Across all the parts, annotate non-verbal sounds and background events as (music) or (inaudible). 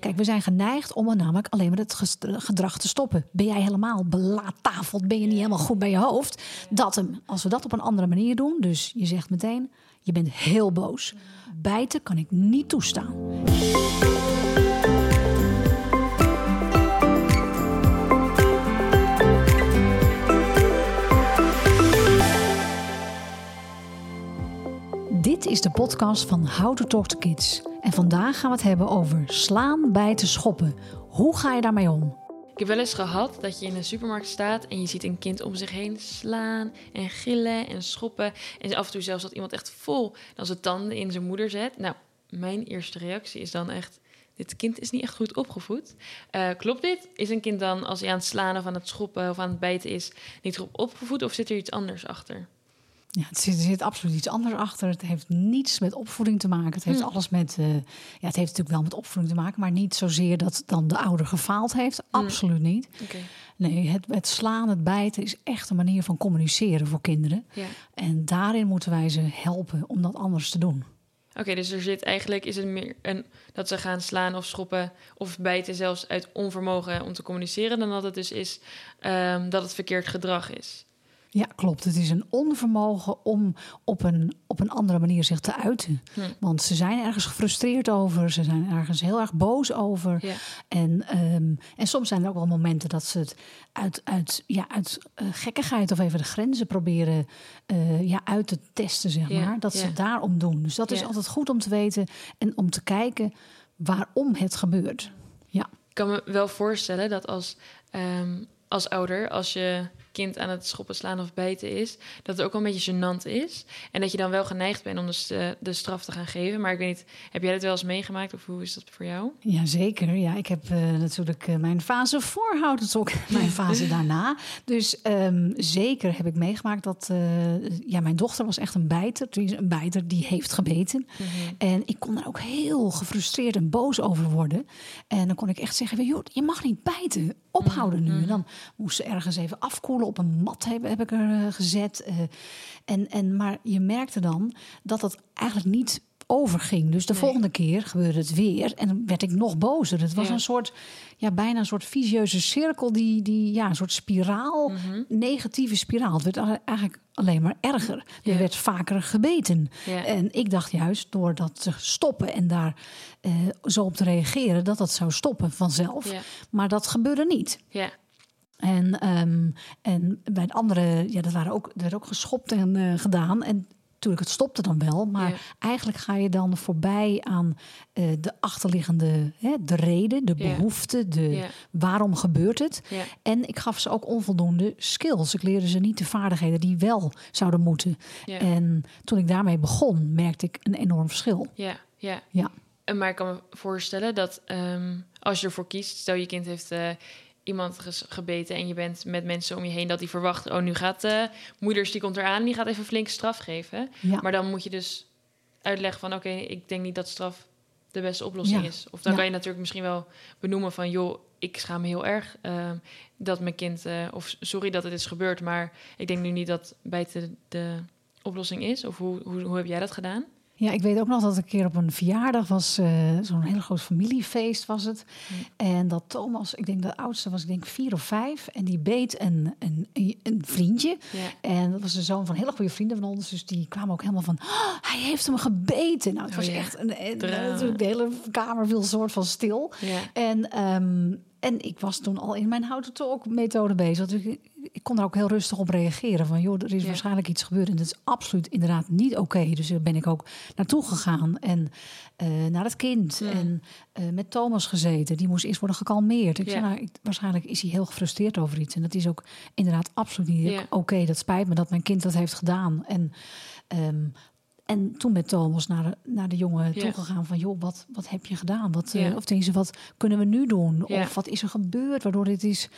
Kijk, we zijn geneigd om namelijk alleen maar het gedrag te stoppen. Ben jij helemaal belaattafeld? Ben je niet helemaal goed bij je hoofd? Dat hem. Als we dat op een andere manier doen, dus je zegt meteen: je bent heel boos. Bijten kan ik niet toestaan. Dit is de podcast van How to Talk to Kids. En vandaag gaan we het hebben over slaan, bijten, schoppen. Hoe ga je daarmee om? Ik heb wel eens gehad dat je in een supermarkt staat en je ziet een kind om zich heen slaan en gillen en schoppen. En af en toe zelfs dat iemand echt vol dan zijn tanden in zijn moeder zet. Nou, mijn eerste reactie is dan echt, dit kind is niet echt goed opgevoed. Uh, klopt dit? Is een kind dan, als hij aan het slaan of aan het schoppen of aan het bijten is, niet goed opgevoed of zit er iets anders achter? Ja, het zit, er zit absoluut iets anders achter. Het heeft niets met opvoeding te maken. Het heeft hm. alles met. Uh, ja, het heeft natuurlijk wel met opvoeding te maken, maar niet zozeer dat dan de ouder gefaald heeft. Hm. Absoluut niet. Nee, het, het, slaan, het bijten is echt een manier van communiceren voor kinderen. Ja. En daarin moeten wij ze helpen om dat anders te doen. Oké, dus er zit eigenlijk is het meer een, dat ze gaan slaan of schoppen of bijten zelfs uit onvermogen om te communiceren, dan dat het dus is um, dat het verkeerd gedrag is. Ja, klopt. Het is een onvermogen om op een, op een andere manier zich te uiten. Hm. Want ze zijn ergens gefrustreerd over, ze zijn ergens heel erg boos over. Ja. En, um, en soms zijn er ook wel momenten dat ze het uit, uit, ja, uit uh, gekkigheid of even de grenzen proberen uh, ja, uit te testen, zeg maar. Dat ze het daarom doen. Dus dat is altijd goed om te weten en om te kijken waarom het gebeurt. Ja. Ik kan me wel voorstellen dat als, um, als ouder, als je kind aan het schoppen, slaan of bijten is, dat het ook wel een beetje gênant is. En dat je dan wel geneigd bent om de, de straf te gaan geven. Maar ik weet niet, heb jij dat wel eens meegemaakt of hoe is dat voor jou? Jazeker, ja. Ik heb uh, natuurlijk uh, mijn fase voorhouden, dus ook (laughs) mijn fase (laughs) daarna. Dus um, zeker heb ik meegemaakt dat, ja, mijn dochter was echt een bijter. Een bijter die heeft gebeten. Mm -hmm. En ik kon er ook heel gefrustreerd en boos over worden. En dan kon ik echt zeggen, joh, je mag niet bijten. Ophouden nu. En dan moest ze ergens even afkoelen op een mat heb, heb ik er uh, gezet. Uh, en, en, maar je merkte dan dat het eigenlijk niet overging. Dus de nee. volgende keer gebeurde het weer en dan werd ik nog bozer. Het was ja. een soort, ja, bijna een soort visieuze cirkel, die, die ja, een soort spiraal, mm -hmm. negatieve spiraal. Het werd eigenlijk alleen maar erger. Ja. Er werd vaker gebeten. Ja. En ik dacht juist door dat te stoppen en daar uh, zo op te reageren, dat dat zou stoppen vanzelf. Maar dat gebeurde niet. Ja. En, um, en bij het andere, ja, dat waren ook, er werd ook geschopt en uh, gedaan. En natuurlijk, het stopte dan wel. Maar ja. eigenlijk ga je dan voorbij aan uh, de achterliggende, hè, de reden, de behoefte, ja. de ja. waarom gebeurt het. En ik gaf ze ook onvoldoende skills. Ik leerde ze niet de vaardigheden die wel zouden moeten. En toen ik daarmee begon, merkte ik een enorm verschil. Ja, ja. ja. Maar ik kan me voorstellen dat um, als je ervoor kiest, stel je kind heeft. Uh, iemand gebeten en je bent met mensen om je heen dat die verwacht, oh nu gaat de uh, moeders die komt eraan, die gaat even flink straf geven. Ja. Maar dan moet je dus uitleggen van oké, okay, ik denk niet dat straf de beste oplossing ja. is. Of dan ja. kan je natuurlijk misschien wel benoemen van joh, ik schaam me heel erg uh, dat mijn kind uh, of sorry dat het is gebeurd, maar ik denk nu niet dat bijten de oplossing is. Of hoe, hoe, hoe heb jij dat gedaan? Ja, ik weet ook nog dat ik een keer op een verjaardag was, uh, zo'n hele groot familiefeest was het. Mm. En dat Thomas, ik denk de oudste was, ik denk vier of vijf. En die beet een, een, een vriendje. En dat was de zoon van hele goede vrienden van ons. Dus die kwamen ook helemaal van, oh, hij heeft hem gebeten. Nou, het was oh, ja. echt een, een, een, de hele kamer viel soort van stil. En um, en ik was toen al in mijn houten talk methode bezig. Dus ik, ik, kon daar ook heel rustig op reageren. Van joh, er is ja. waarschijnlijk iets gebeurd. En dat is absoluut inderdaad niet oké. Okay. Dus daar ben ik ook naartoe gegaan. En uh, naar het kind. Ja. En uh, met Thomas gezeten. Die moest eerst worden gekalmeerd. Ik ja. zei, nou, ik, waarschijnlijk is hij heel gefrustreerd over iets. En dat is ook inderdaad absoluut niet oké. Okay. Dat spijt me dat mijn kind dat heeft gedaan. En um, en toen met Thomas naar de, naar de jongen ja. toegegaan van... joh, wat, wat heb je gedaan? Wat, ja. uh, of tenminste, wat kunnen we nu doen? Of wat is er gebeurd waardoor dit is...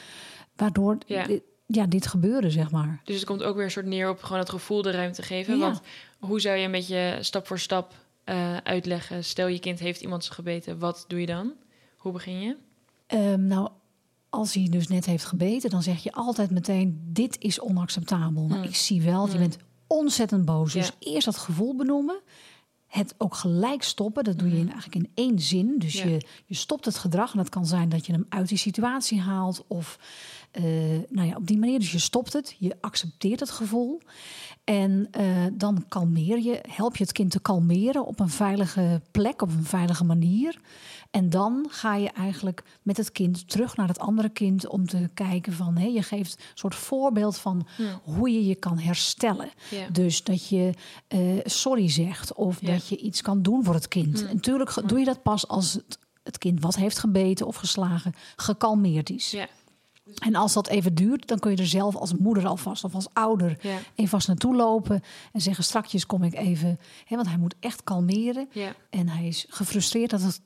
waardoor. Dit, ja, dit gebeurde, zeg maar. Dus het komt ook weer een soort neer op gewoon het gevoel de ruimte geven. Want hoe zou je een beetje stap voor stap uh, uitleggen? Stel je kind heeft iemand gebeten, wat doe je dan? Hoe begin je? Um, nou, als hij dus net heeft gebeten, dan zeg je altijd meteen: dit is onacceptabel. Hmm. Nou, ik zie wel, hmm. je bent ontzettend boos. Dus eerst dat gevoel benoemen. Het ook gelijk stoppen. Dat doe je in, eigenlijk in één zin. Dus Ja. je, je stopt het gedrag. En dat kan zijn dat je hem uit die situatie haalt. Of eh, nou ja, op die manier. Dus je stopt het. Je accepteert het gevoel. En eh, dan kalmeer je, help je het kind te kalmeren op een veilige plek, op een veilige manier. En dan ga je eigenlijk met het kind terug naar het andere kind om te kijken van, hé, je geeft een soort voorbeeld van hoe je je kan herstellen. Ja. Dus dat je eh, sorry zegt of Ja. dat je iets kan doen voor het kind. En natuurlijk ge- doe je dat pas als het, het kind wat heeft gebeten of geslagen gekalmeerd is. Ja. En als dat even duurt, dan kun je er zelf als moeder alvast of als ouder Ja. even vast naartoe lopen en zeggen: strakjes kom ik even. Hè, want hij moet echt kalmeren. Ja. En hij is gefrustreerd dat het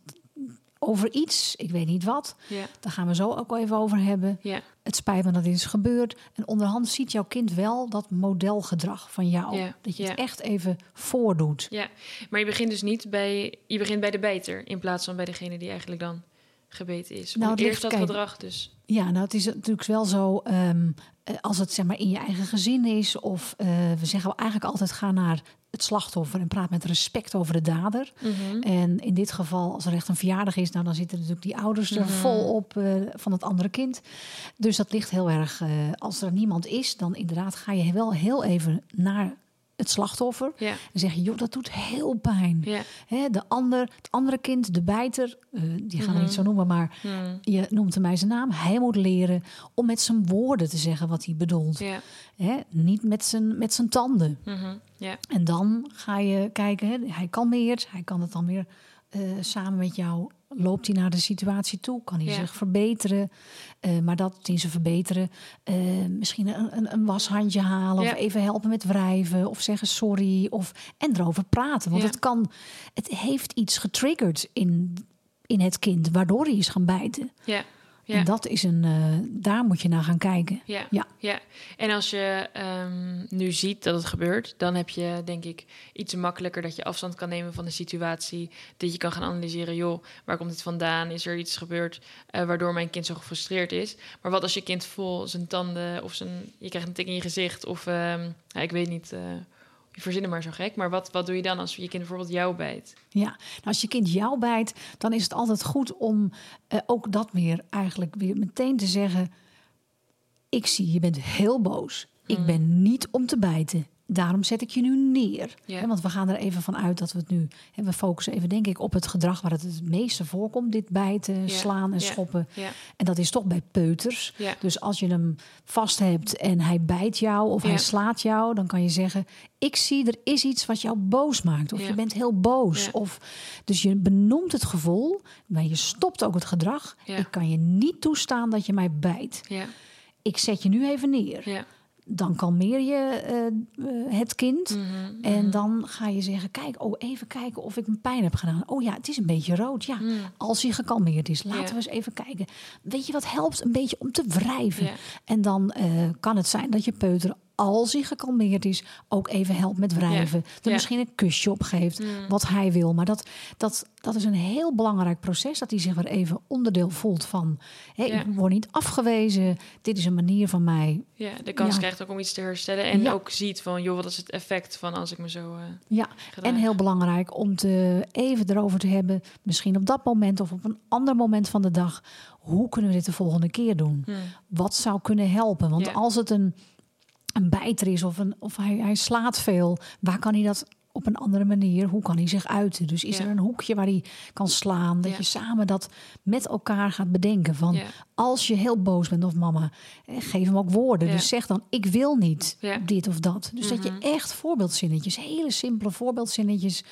over iets, ik weet niet wat. Ja. Daar gaan we zo ook wel even over hebben. Ja. Het spijt me dat dit is gebeurd. En onderhand ziet jouw kind wel dat modelgedrag van jou. Ja, Dat je het echt even voordoet. Ja, maar je begint dus niet bij, je begint bij de bijter in plaats van bij degene die eigenlijk dan gebeten is. Nou, het ligt- dat kijk, gedrag dus. Ja, nou, het is natuurlijk wel zo. ehm, eh, als het zeg maar in je eigen gezin is, of eh, we zeggen eigenlijk altijd: ga naar het slachtoffer en praat met respect over de dader. Mhm. En in dit geval, als er echt een verjaardag is, nou, dan zitten natuurlijk die ouders er Mhm. vol op eh, van het andere kind. Dus dat ligt heel erg. als er niemand is, dan inderdaad ga je wel heel even naar het slachtoffer. Ja, En zeg je, joh, dat doet heel pijn. ja. Hè, de ander, het andere kind, de bijter, eh, die gaan we niet zo noemen, maar Hmm. je noemt hem bij zijn naam. Hij moet leren om met zijn woorden te zeggen wat hij bedoelt. Ja. Hè, niet met zijn, met zijn tanden. Mhm. ja. En dan ga je kijken, hè, hij kalmeert, hij kan het dan weer eh, samen met jou. Loopt hij naar de situatie toe? Kan hij Ja. zich verbeteren? Eh, maar dat in zijn verbeteren, eh, misschien een, een, een washandje halen Ja. of even helpen met wrijven of zeggen sorry of en erover praten, want Ja. het kan, het heeft iets getriggerd in in het kind, waardoor hij is gaan bijten. Ja. Ja. En dat is een, eh, daar moet je naar gaan kijken. Ja. Ja. ja. En als je ehm, nu ziet dat het gebeurt, dan heb je denk ik iets makkelijker dat je afstand kan nemen van de situatie. Dat je kan gaan analyseren, joh, waar komt het vandaan? Is er iets gebeurd eh, waardoor mijn kind zo gefrustreerd is? Maar wat als je kind vol zijn tanden of zijn, je krijgt een tik in je gezicht of ehm, ja, ik weet niet, eh, je verzin het maar zo gek. Maar wat, wat doe je dan als je kind bijvoorbeeld jou bijt? Ja, nou, als je kind jou bijt, dan is het altijd goed om eh, ook dat weer eigenlijk weer meteen te zeggen. Ik zie, je bent heel boos. Ik ben niet om te bijten. Daarom zet ik je nu neer. Want we gaan er even van uit dat we het nu. We focussen even, denk ik, op het gedrag waar het het meeste voorkomt: dit bijten, Ja. slaan en schoppen. En dat is toch bij peuters. Dus als je hem vast hebt en hij bijt jou of hij slaat jou, dan kan je zeggen: Ik zie er is iets wat jou boos maakt. Of je bent heel boos. Of, dus je benoemt het gevoel, maar je stopt ook het gedrag. Ik kan je niet toestaan dat je mij bijt. Ik zet je nu even neer. Dan kalmeer je eh, eh, het kind. Mhm. En dan ga je zeggen: Kijk, oh, even kijken of ik hem pijn heb gedaan. Oh ja, het is een beetje rood. Ja, als hij gekalmeerd is, laten. Ja. we eens even kijken. Weet je wat helpt? Een beetje om te wrijven. Ja. En dan eh, kan het zijn dat je peuter, als hij gekalmeerd is, ook even helpt met wrijven. Er Ja. misschien een kusje op geeft, wat hij wil. Maar dat, dat, dat is een heel belangrijk proces. Dat hij zich weer even onderdeel voelt van: hé, Ja. ik word niet afgewezen. Dit is een manier van mij. Ja, de kans krijgt ook om iets te herstellen. En ook ziet van, joh, wat is het effect van als ik me zo... eh, Ja, en heel belangrijk om te even erover te hebben, misschien op dat moment of op een ander moment van de dag. Hoe kunnen we dit de volgende keer doen? Wat zou kunnen helpen? Want als het een, een bijter is of, een, of hij, hij slaat veel, waar kan hij dat op een andere manier? Hoe kan hij zich uiten? Dus is Ja. er een hoekje waar hij kan slaan? Dat Ja. je samen dat met elkaar gaat bedenken. Van Ja. als je heel boos bent of mama, eh, geef hem ook woorden. Dus zeg dan: ik wil niet dit of dat. Dus dat je echt voorbeeldzinnetjes, hele simpele voorbeeldzinnetjes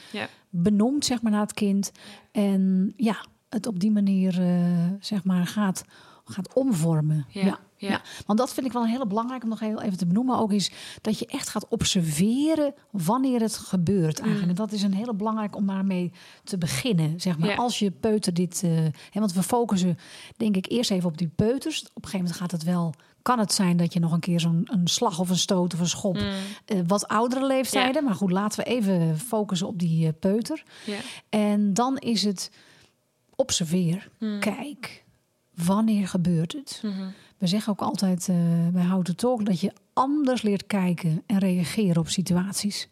benoemt zeg maar naar het kind en ja het op die manier eh, zeg maar gaat gaat omvormen Ja, ja. want dat vind ik wel heel belangrijk om nog heel even te benoemen ook is dat je echt gaat observeren wanneer het gebeurt eigenlijk en dat is een hele belangrijk om daarmee te beginnen zeg maar Ja. als je peuter dit eh, hè, want we focussen denk ik eerst even op die peuters op een gegeven moment gaat het wel kan het zijn dat je nog een keer zo'n een slag of een stoot of een schop eh, wat oudere leeftijden maar goed laten we even focussen op die eh, peuter Ja. en dan is het observeer. Kijk, wanneer gebeurt het? We zeggen ook altijd eh, bij Houten Talk dat je anders leert kijken en reageren op situaties.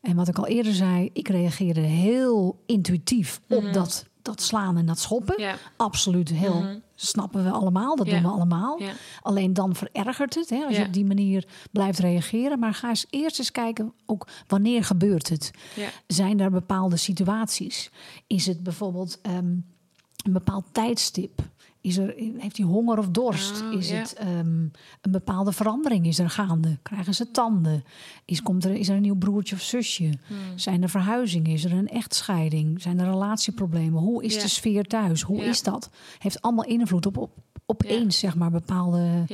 En wat ik al eerder zei, ik reageerde heel intuïtief op Mhm. dat, dat slaan en dat schoppen. Absoluut heel, Mhm. snappen we allemaal, dat doen we allemaal. Alleen dan verergert het, hè, als je op die manier blijft reageren. Maar ga eens eerst eens kijken, ook wanneer gebeurt het? Zijn er bepaalde situaties? Is het bijvoorbeeld ehm, een bepaald tijdstip? Is er, heeft hij honger of dorst? Oh, is ja. het ehm, een bepaalde verandering? Is er gaande? Krijgen ze tanden? Is, komt er, is er een nieuw broertje of zusje? Hmm. Zijn er verhuizingen? Is er een echtscheiding? Zijn er relatieproblemen? Hoe is Ja. de sfeer thuis? Hoe Ja. is dat? Heeft allemaal invloed op, op opeens, zeg maar, bepaalde...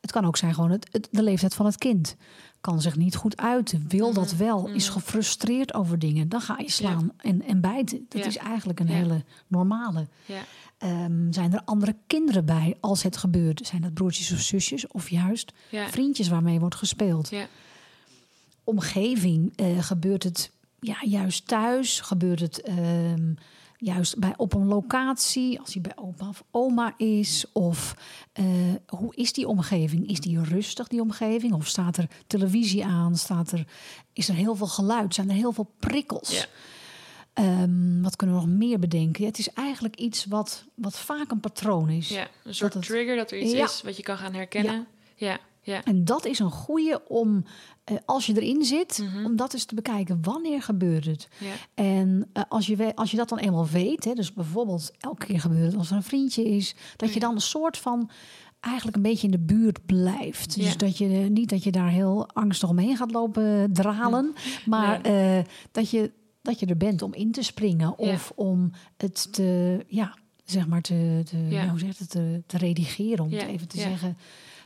Het kan ook zijn gewoon het, het- de leeftijd van het kind. Kan zich niet goed uiten, wil dat Mhm. wel, is gefrustreerd over dingen. Dan ga je slaan en, en bijten. Dat Ja. is eigenlijk een Ja. hele normale. Ja. Ehm, zijn er andere kinderen bij als het gebeurt? Zijn dat broertjes of zusjes of juist vriendjes waarmee wordt gespeeld? Ja. Omgeving, eh, gebeurt het ja, juist thuis? Gebeurt het ehm, juist bij, op een locatie, als hij bij opa of oma is? Of eh, hoe is die omgeving? Is die rustig, die omgeving? Of staat er televisie aan? Staat er, is er heel veel geluid? Zijn er heel veel prikkels? Ja. Ehm, wat kunnen we nog meer bedenken? Ja, het is eigenlijk iets wat, wat vaak een patroon is. Ja, een soort het- trigger dat er iets Ja. is wat je kan gaan herkennen. Ja, ja. En dat is een goede om, eh, als je erin zit, Mhm. om dat eens te bekijken. Wanneer gebeurt het? ja. En eh, als, je als je dat dan eenmaal weet, hè, dus bijvoorbeeld elke keer gebeurt het als er een vriendje is, dat je dan een soort van eigenlijk een beetje in de buurt blijft. Dus Ja. dat je eh, niet dat je daar heel angstig omheen gaat lopen dralen, maar dat, je, dat je er bent om in te springen of om het te, ja, zeg maar te, te, hoe het, te, te redigeren, om het even te zeggen.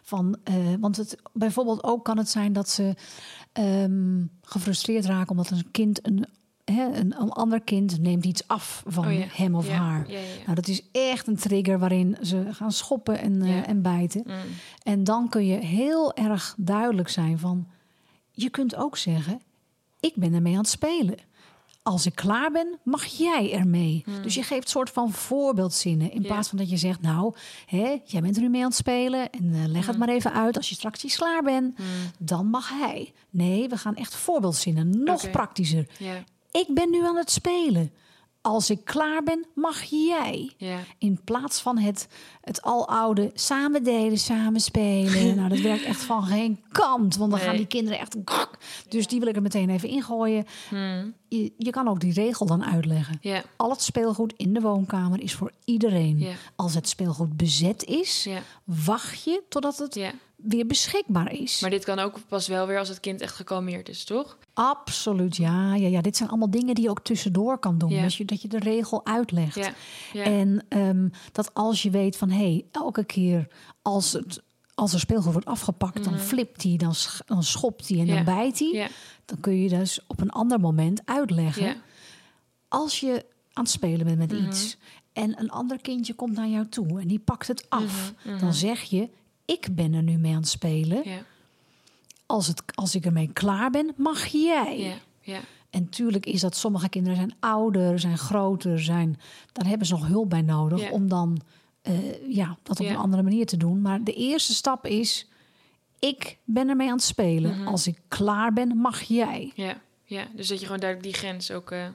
Van, eh, want het, bijvoorbeeld ook kan het zijn dat ze ehm, gefrustreerd raken omdat een kind een, een, een ander kind neemt iets af van Oh ja. hem of Ja, haar. Ja. Nou, dat is echt een trigger waarin ze gaan schoppen en, eh, en bijten. Mm. En dan kun je heel erg duidelijk zijn van... je kunt ook zeggen, ik ben ermee aan het spelen. Als ik klaar ben, mag jij ermee. Dus je geeft soort van voorbeeldzinnen. In Hmm. Ja. plaats van dat je zegt, nou, hè, jij bent er nu mee aan het spelen... en eh, leg Hmm. het maar even uit. Als je straks iets klaar bent, dan mag hij. Nee, we gaan echt voorbeeldzinnen. Nog praktischer. Ja, Ik ben nu aan het spelen. Als ik klaar ben, mag jij. ja. In plaats van het, het aloude samen delen, samen spelen. (laughs) nou, dat werkt echt van geen kant. Want dan gaan die kinderen echt... Dus die wil ik er meteen even ingooien. Hmm. Je, je kan ook die regel dan uitleggen. Ja, Al het speelgoed in de woonkamer is voor iedereen. Ja. Als het speelgoed bezet is, ja, wacht je totdat het ja. Weer beschikbaar is. Maar dit kan ook pas wel weer als het kind echt gekalmeerd is, toch? Absoluut, ja, ja, ja. Dit zijn allemaal dingen die je ook tussendoor kan doen. Ja. Dat, je, dat je de regel uitlegt. Ja, ja. En ehm, dat als je weet van hé, hey, elke keer als, het, als er speelgoed wordt afgepakt, dan flipt hij, dan, sch- dan schopt hij en Mhm. Dan bijt hij. Dan kun je dus op een ander moment uitleggen. Als je aan het spelen bent met Mhm. iets en een ander kindje komt naar jou toe en die pakt het af, Mhm, dan zeg je: Ik ben er nu mee aan het spelen. ja, Als, het, als ik ermee klaar ben, mag jij. ja, ja. En tuurlijk is dat sommige kinderen zijn ouder, zijn groter, zijn, daar hebben ze nog hulp bij nodig Ja. om dan eh, ja, dat op Ja. een andere manier te doen. Maar de eerste stap is: ik ben ermee aan het spelen. Mhm. Als ik klaar ben, mag jij. Ja, ja, dus dat je gewoon duidelijk die grens ook eh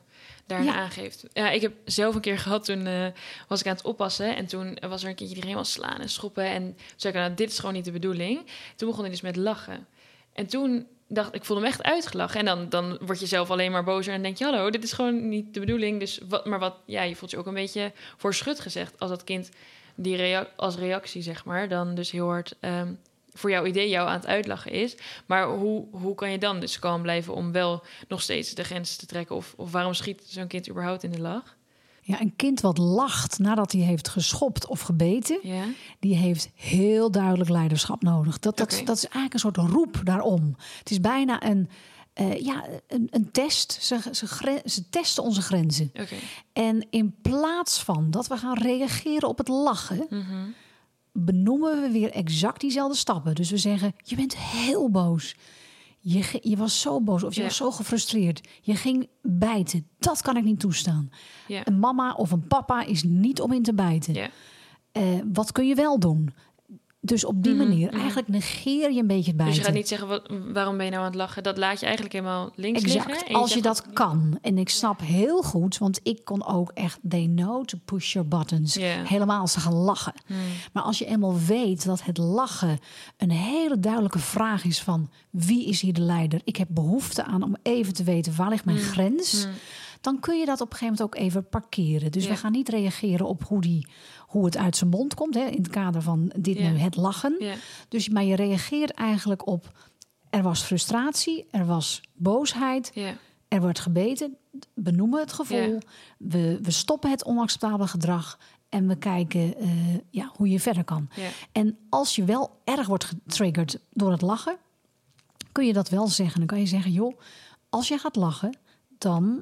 daarin Ja. aangeeft. Ja, ik heb zelf een keer gehad, toen eh, was ik aan het oppassen... en toen was er een kindje die helemaal slaan en schoppen... en toen zei ik, nou, dit is gewoon niet de bedoeling. Toen begon hij dus met lachen. En toen dacht ik, voelde hem echt uitgelachen. En dan, dan word je zelf alleen maar bozer en denk je... hallo, dit is gewoon niet de bedoeling. Dus wat, maar wat, ja, je voelt je ook een beetje voor schut gezegd... als dat kind die rea als reactie, zeg maar... dan dus heel hard... ehm, voor jouw idee jou aan het uitlachen is. Maar hoe, hoe kan je dan dus kalm blijven om wel nog steeds de grens te trekken? Of, of waarom schiet zo'n kind überhaupt in de lach? Ja, een kind wat lacht nadat hij heeft geschopt of gebeten, Ja, die heeft heel duidelijk leiderschap nodig. Dat, dat, dat is eigenlijk een soort roep daarom. Het is bijna een, eh, ja, een, een test. Ze, ze, testen onze grenzen. oké. En in plaats van dat we gaan reageren op het lachen, Mhm. Benoemen we weer exact diezelfde stappen. Dus we zeggen: Je bent heel boos. Je, je was zo boos of je Ja. was zo gefrustreerd. Je ging bijten. Dat kan ik niet toestaan. Ja, Een mama of een papa is niet om in te bijten. ja, Eh, wat kun je wel doen? Dus op die Mhm, manier, mhm. eigenlijk negeer je een beetje het bijten. Dus je gaat niet zeggen, wat, waarom ben je nou aan het lachen? Dat laat je eigenlijk helemaal links liggen. Exact, als je dat kan. En ik snap heel goed, want ik kon ook echt... they know to push your buttons. Helemaal als ze gaan lachen. Hmm. Maar als je eenmaal weet dat het lachen een hele duidelijke vraag is van... wie is hier de leider? Ik heb behoefte aan om even te weten waar ligt mijn Hmm. grens... dan kun je dat op een gegeven moment ook even parkeren. Dus Ja. we gaan niet reageren op hoe, die, hoe het uit zijn mond komt... Hè, in het kader van dit Ja. nu, het lachen. Ja. Dus, maar je reageert eigenlijk op... er was frustratie, er was boosheid... Er wordt gebeten, benoemen het gevoel. We, we stoppen het onacceptabele gedrag. En we kijken eh, ja, hoe je verder kan. Ja. En als je wel erg wordt getriggerd door het lachen, kun je dat wel zeggen. Dan kan je zeggen: joh, als je gaat lachen, dan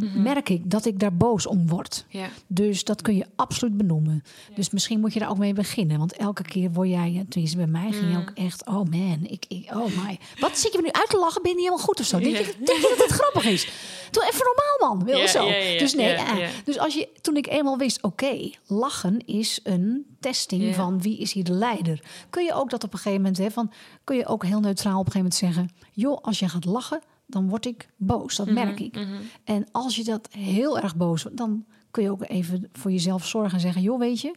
merk ik dat ik daar boos om word. Ja. Dus dat kun je absoluut benoemen. Dus misschien moet je daar ook mee beginnen. Want elke keer word jij, ja, tenminste bij mij ging je ook echt... oh man, ik, ik, oh my. Wat zit je me nu uit te lachen? Ben je niet helemaal goed of zo? Denk, je, Ja. denk je dat het grappig is? Doe even normaal, man. Wil zo. dus nee, ja, eh. Dus als je, toen ik eenmaal wist, oké, lachen is een testing van wie is hier de leider. Kun je ook dat op een gegeven moment, hè, van, kun je ook heel neutraal op een gegeven moment zeggen, joh, als je gaat lachen, dan word ik boos. Dat merk ik. Mhm. En als je dat heel erg boos wordt, dan kun je ook even voor jezelf zorgen en zeggen, joh, weet je,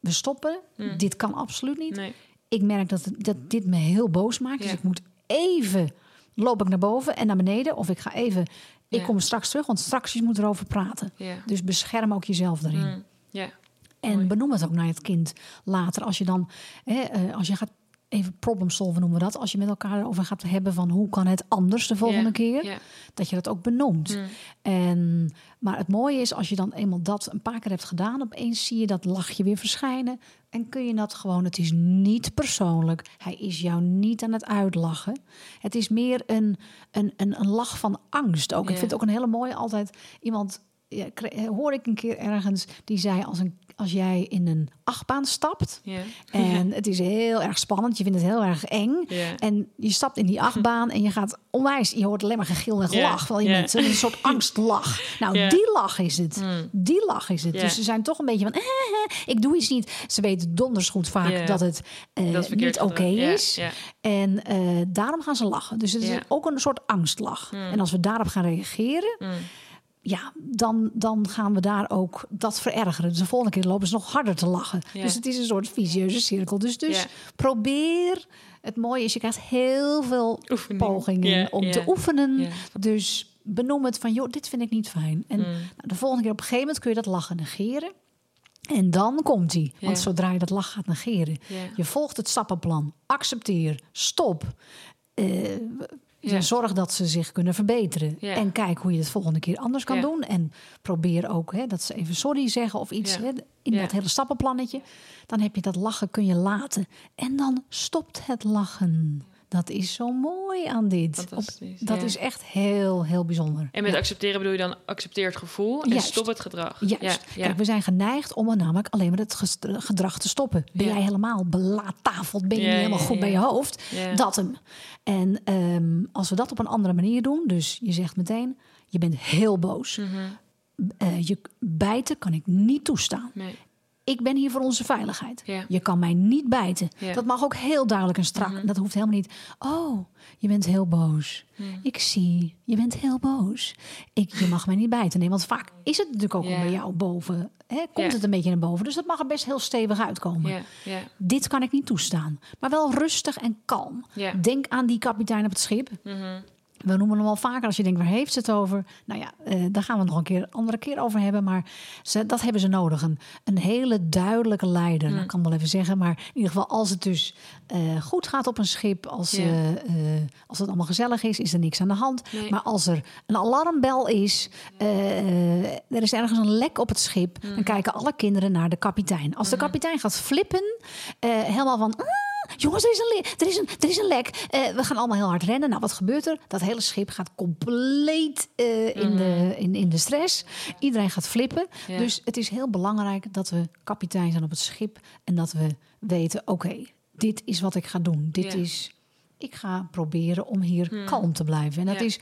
we stoppen. Dit kan absoluut niet. Nee. Ik merk dat, dat dit me heel boos maakt. Dus ik moet even, loop ik naar boven en naar beneden. Of ik ga even, ik Ja. kom straks terug, want straks je moet erover praten. Ja. Dus bescherm ook jezelf daarin. Mm. Ja. En Mooi. benoem het ook naar het kind later. Als je dan, hè, eh, als je gaat even problem solven noemen we dat. Als je met elkaar erover gaat hebben van hoe kan het anders de volgende keer. Dat je dat ook benoemt. Mm. En, maar het mooie is als je dan eenmaal dat een paar keer hebt gedaan. Opeens zie je dat lachje weer verschijnen. En kun je dat gewoon, het is niet persoonlijk. Hij is jou niet aan het uitlachen. Het is meer een, een, een, een lach van angst ook. Ik vind het ook een hele mooie altijd iemand ja, kre- hoor ik een keer ergens die zei als, een, als jij in een achtbaan stapt en (laughs) het is heel erg spannend, je vindt het heel erg eng en je stapt in die achtbaan en je gaat onwijs, je hoort alleen maar gegil en gelach van die ja. mensen, een soort (laughs) angstlach. Nou, die lach is het. Mm. Die lach is het. Dus ze zijn toch een beetje van, eh, eh, ik doe iets niet. Ze weten donders goed vaak dat het eh, Dat niet oké is. En eh, daarom gaan ze lachen. Dus het is ook een soort angstlach. Mm. En als we daarop gaan reageren, Mm. Ja, dan, dan gaan we daar ook dat verergeren. Dus de volgende keer lopen ze nog harder te lachen. Ja. Dus het is een soort visieuze cirkel. Dus, dus Ja. probeer. Het mooie is, je krijgt heel veel Oefening. pogingen Ja, om te oefenen. Dus benoem het van, joh, dit vind ik niet fijn. En Mm. nou, de volgende keer op een gegeven moment kun je dat lachen negeren. En dan komt hij. Want Ja. zodra je dat lachen gaat negeren. Ja. Je volgt het stappenplan. Accepteer. Stop. Eh, Ja. Zorg dat ze zich kunnen verbeteren. Ja. En kijk hoe je het volgende keer anders kan Ja. doen. En probeer ook hè, dat ze even sorry zeggen of iets hè, in dat hele stappenplannetje. Dan heb je dat lachen kun je laten. En dan stopt het lachen. Dat is zo mooi aan dit. Op- dat ja. is echt heel, heel bijzonder. En met Ja. accepteren bedoel je dan accepteer het gevoel en Juist. stop het gedrag. Juist. Ja, ja. Kijk, we zijn geneigd om namelijk alleen maar het gedrag te stoppen. Ben jij helemaal belaattafeld, ben je niet helemaal goed bij je hoofd? Dat hem. En ehm, als we dat op een andere manier doen, dus je zegt meteen, je bent heel boos. Mhm. Eh, je bijten kan ik niet toestaan. Nee. Ik ben hier voor onze veiligheid. Ja. Je kan mij niet bijten. Ja. Dat mag ook heel duidelijk en strak. Mhm. Dat hoeft helemaal niet. Oh, je bent heel boos. Mhm. Ik zie, je bent heel boos. Ik, je mag mij niet bijten. Nee, want vaak is het natuurlijk ook bij jou boven. Hè, komt het een beetje naar boven. Dus dat mag er best heel stevig uitkomen. Dit kan ik niet toestaan. Maar wel rustig en kalm. Denk aan die kapitein op het schip. Mhm. We noemen hem al vaker als je denkt, waar heeft ze het over? Nou ja, eh, daar gaan we het nog een keer andere keer over hebben. Maar ze, dat hebben ze nodig. Een, een hele duidelijke leider. Dat kan ik wel even zeggen. Maar in ieder geval, als het dus eh, goed gaat op een schip, als, Ja. eh, als het allemaal gezellig is, is er niks aan de hand. Nee. Maar als er een alarmbel is, er is ergens een lek op het schip, dan kijken alle kinderen naar de kapitein. Als de kapitein gaat flippen, helemaal van. "Ah, Jongens, er is een, er is een, er is een lek. Eh, we gaan allemaal heel hard rennen. Nou, wat gebeurt er? Dat hele schip gaat compleet eh, in, de, in, in de stress. Iedereen gaat flippen. Mhm. Ja. Dus het is heel belangrijk dat we kapitein zijn op het schip. En dat we weten, oké, dit is wat ik ga doen. Dit Ja. is, ik ga proberen om hier kalm te blijven. En dat Ja. is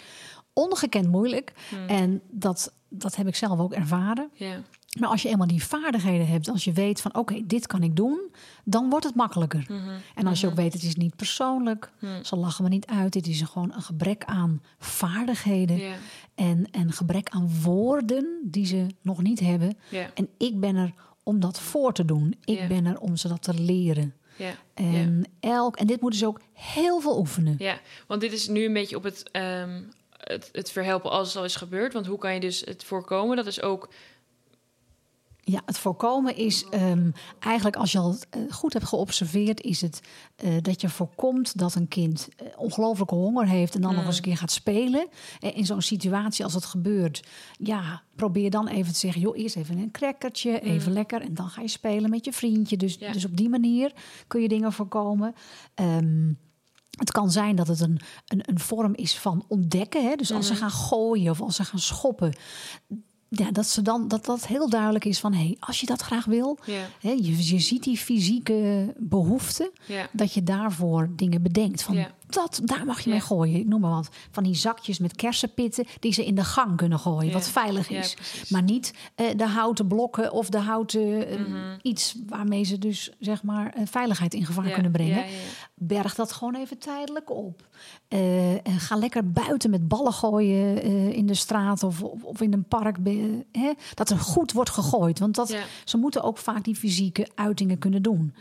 ongekend moeilijk. En dat, dat heb ik zelf ook ervaren. Ja. Maar als je eenmaal die vaardigheden hebt, als je weet van oké, dit kan ik doen, dan wordt het makkelijker. Mhm. En als je ook weet, het is niet persoonlijk, Mhm. ze lachen me niet uit. Dit is gewoon een gebrek aan vaardigheden en een gebrek aan woorden die ze nog niet hebben. En ik ben er om dat voor te doen. Ik ben er om ze dat te leren. ja. En, elk, en dit moeten ze ook heel veel oefenen. Ja, want dit is nu een beetje op het, ehm, het, het verhelpen als het al is gebeurd. Want hoe kan je dus het voorkomen? Dat is ook... Ja, het voorkomen is ehm, eigenlijk als je al eh, goed hebt geobserveerd, is het eh, dat je voorkomt dat een kind eh, ongelooflijke honger heeft en dan nog eens een keer gaat spelen. In zo'n situatie als het gebeurt, ja, probeer dan even te zeggen, joh, eerst even een crackertje, even lekker en dan ga je spelen met je vriendje. Dus, Ja. dus op die manier kun je dingen voorkomen. Ehm, het kan zijn dat het een, een, een vorm is van ontdekken. Hè? Dus als ze gaan gooien of als ze gaan schoppen. Ja, dat, ze dan, dat dat heel duidelijk is van... Hey, als je dat graag wil, hè, je, je ziet die fysieke behoefte... dat je daarvoor dingen bedenkt. Van. Dat, daar mag je mee gooien. Ik noem maar wat. Van die zakjes met kersenpitten... die ze in de gang kunnen gooien, wat veilig is. maar niet eh, de houten blokken of de houten... eh, Mhm. iets waarmee ze dus, zeg maar, eh, veiligheid in gevaar kunnen brengen berg dat gewoon even tijdelijk op. En ga lekker buiten met ballen gooien in de straat of, of, in een park. Hè? Dat er goed wordt gegooid. Want dat, ze moeten ook vaak die fysieke uitingen kunnen doen.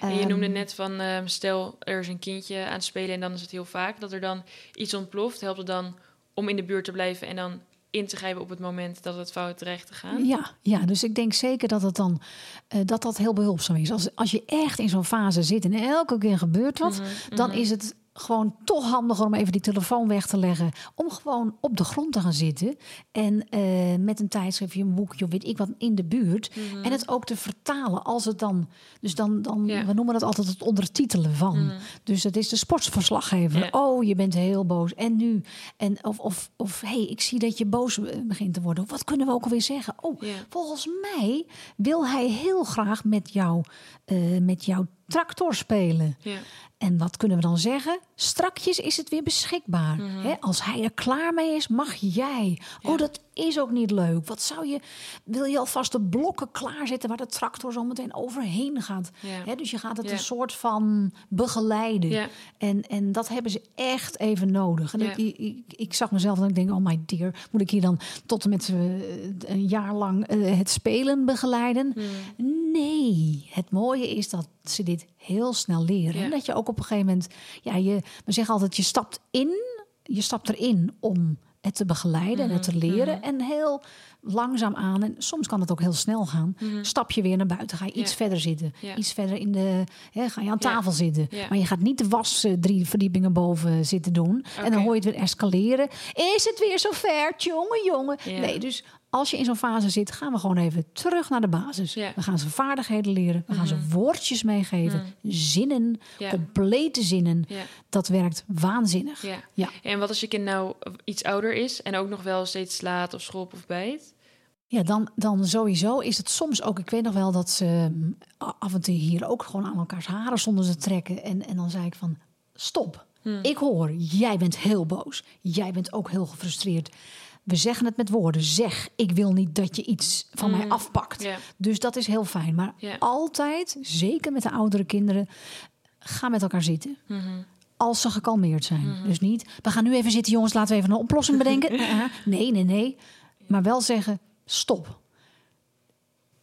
En je Ehm, noemde net van, ehm, stel er is een kindje aan het spelen en dan is het heel vaak dat er dan iets ontploft. Helpt het dan om in de buurt te blijven en dan in te grijpen op het moment dat het fout dreigt te gaan? Ja, ja, dus ik denk zeker dat het dan eh, dat dat heel behulpzaam is. Als, als je echt in zo'n fase zit en elke keer gebeurt wat, Mhm, dan is het gewoon toch handiger om even die telefoon weg te leggen. Om gewoon op de grond te gaan zitten. En eh, met een tijdschriftje, een boekje of weet ik wat in de buurt. En het ook te vertalen als het dan. Dus dan, dan Mhm. Ja. Mhm. we noemen dat altijd het ondertitelen van. Dus het is de sportsverslaggever. Ja. Oh, je bent heel boos. En nu? En of, of, of hey, ik zie dat je boos begint te worden. Wat kunnen we ook alweer zeggen? Oh, Ja. volgens mij wil hij heel graag met jou, eh, met jouw tractor spelen. Ja. En wat kunnen we dan zeggen? Strakjes is het weer beschikbaar. Hè, als hij er klaar mee is, mag jij. Oh, dat is ook niet leuk. Wat zou je. Wil je alvast de blokken klaarzetten waar de tractor zo meteen overheen gaat? Ja. Dus je gaat het Ja. een soort van begeleiden. En, en dat hebben ze echt even nodig. En ik, ik, zag mezelf en ik denk, oh my dear, moet ik hier dan tot en met eh, een jaar lang eh, het spelen begeleiden? Hmm. Nee, het mooie is dat ze dit heel snel leren. Ja. Dat je ook op een gegeven moment, ja, je, we zeggen altijd, je stapt in, je stapt erin om het te begeleiden en het te Mhm, leren. En heel langzaam aan, en soms kan het ook heel snel gaan, stap je weer naar buiten. Ga je iets Mhm. Verder zitten, iets verder in de, hè, ga je aan tafel zitten. Maar je gaat niet de was eh, drie verdiepingen boven zitten doen. En dan hoor je het weer escaleren. Is het weer zover, jongen, jongen? Nee, dus als je in zo'n fase zit, gaan we gewoon even terug naar de basis. Ja. We gaan ze vaardigheden leren. We gaan ze woordjes meegeven. Zinnen, Ja. complete zinnen. Ja. Dat werkt waanzinnig. Ja. En wat als je kind nou iets ouder is en ook nog wel steeds slaat of schopt of bijt? Ja, dan, dan sowieso is het soms ook. Ik weet nog wel dat ze mm, af en toe hier ook gewoon aan elkaars haren stonden te trekken. En, en dan zei ik van: stop. Ik hoor, jij bent heel boos. Jij bent ook heel gefrustreerd. We zeggen het met woorden. Zeg, ik wil niet dat je iets van mij afpakt. Ja. Dus dat is heel fijn. Maar altijd, zeker met de oudere kinderen, ga met elkaar zitten. Als ze gekalmeerd zijn. Dus niet, we gaan nu even zitten, jongens, laten we even een oplossing bedenken. (laughs) Nee, nee, nee. Maar wel zeggen, stop.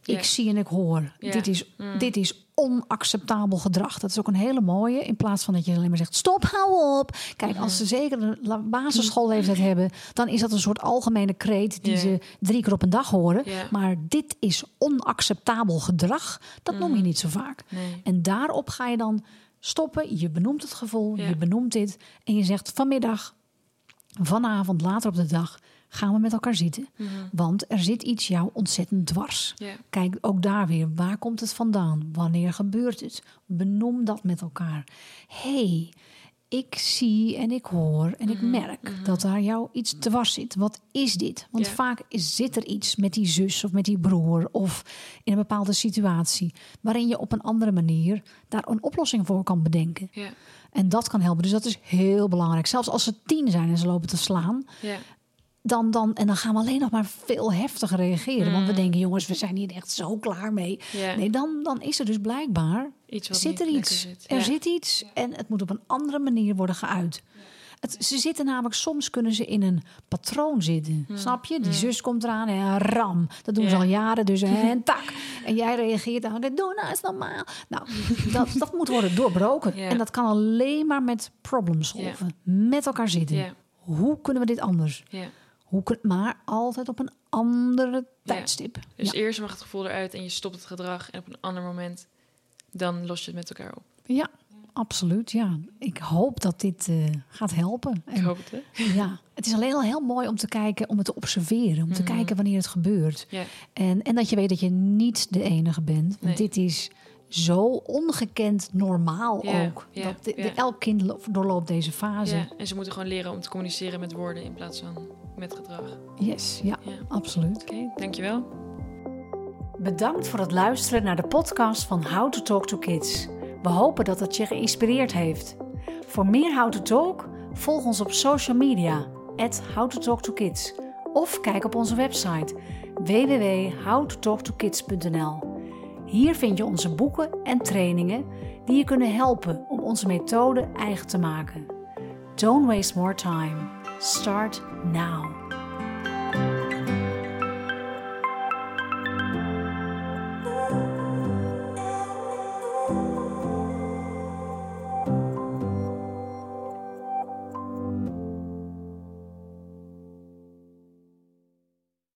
Ja. Ik zie en ik hoor. Ja. Dit, is, dit is onacceptabel gedrag. Dat is ook een hele mooie. In plaats van dat je alleen maar zegt: stop, hou op. Kijk, als ze zeker een basisschoolleeftijd hebben, dan is dat een soort algemene kreet die Ja. ze drie keer op een dag horen. Ja. Maar dit is onacceptabel gedrag. Dat noem je niet zo vaak. Nee. En daarop ga je dan stoppen. Je benoemt het gevoel, Ja. je benoemt dit. En je zegt vanmiddag, vanavond, later op de dag, gaan we met elkaar zitten. Want er zit iets jou ontzettend dwars. Kijk ook daar weer, waar komt het vandaan? Wanneer gebeurt het? Benoem dat met elkaar. hey, ik zie en ik hoor en ik merk dat daar jou iets dwars zit. Wat is dit? Want vaak is, zit er iets met die zus of met die broer of in een bepaalde situatie waarin je op een andere manier daar een oplossing voor kan bedenken. En dat kan helpen. Dus dat is heel belangrijk. Zelfs als ze tien zijn en ze lopen te slaan. Dan, dan, en dan gaan we alleen nog maar veel heftiger reageren. Want we denken, jongens, we zijn hier echt zo klaar mee. Nee, dan, dan is er dus blijkbaar, Iets wat zit er iets. zit. Er Ja. zit iets en het moet op een andere manier worden geuit. Het, ze zitten namelijk, soms kunnen ze in een patroon zitten. Snap je? Die zus komt eraan en ram. Dat doen ze al jaren, dus (laughs) en tak. En jij reageert dan, doen nou is normaal. Nou, dat, dat moet worden doorbroken. En dat kan alleen maar met problem solven. Met elkaar zitten. Hoe kunnen we dit anders? Ja. Hoe kun, maar altijd op een andere tijdstip. Dus ja. eerst mag het gevoel eruit en je stopt het gedrag. En op een ander moment, dan los je het met elkaar op. ja, absoluut. Ja. Ik hoop dat dit eh, gaat helpen. Ik hoop het, hè? Ja, het is alleen al heel mooi om te kijken, om het te observeren, om te Mhm. kijken wanneer het gebeurt. En, en dat je weet dat je niet de enige bent. Want Nee. dit is zo ongekend normaal Ja, ook. ja, dat de, elk kind lo- doorloopt deze fase. ja. En ze moeten gewoon leren om te communiceren met woorden in plaats van met gedrag. Yes, ja, absoluut. Oké, dankjewel. Bedankt voor het luisteren naar de podcast van How to Talk to Kids. We hopen dat het je geïnspireerd heeft. Voor meer How to Talk, volg ons op social media, at How to Talk to Kids. Of kijk op onze website www.howtotalktokids.nl. Hier vind je onze boeken en trainingen die je kunnen helpen om onze methode eigen te maken. Don't waste more time. Start now.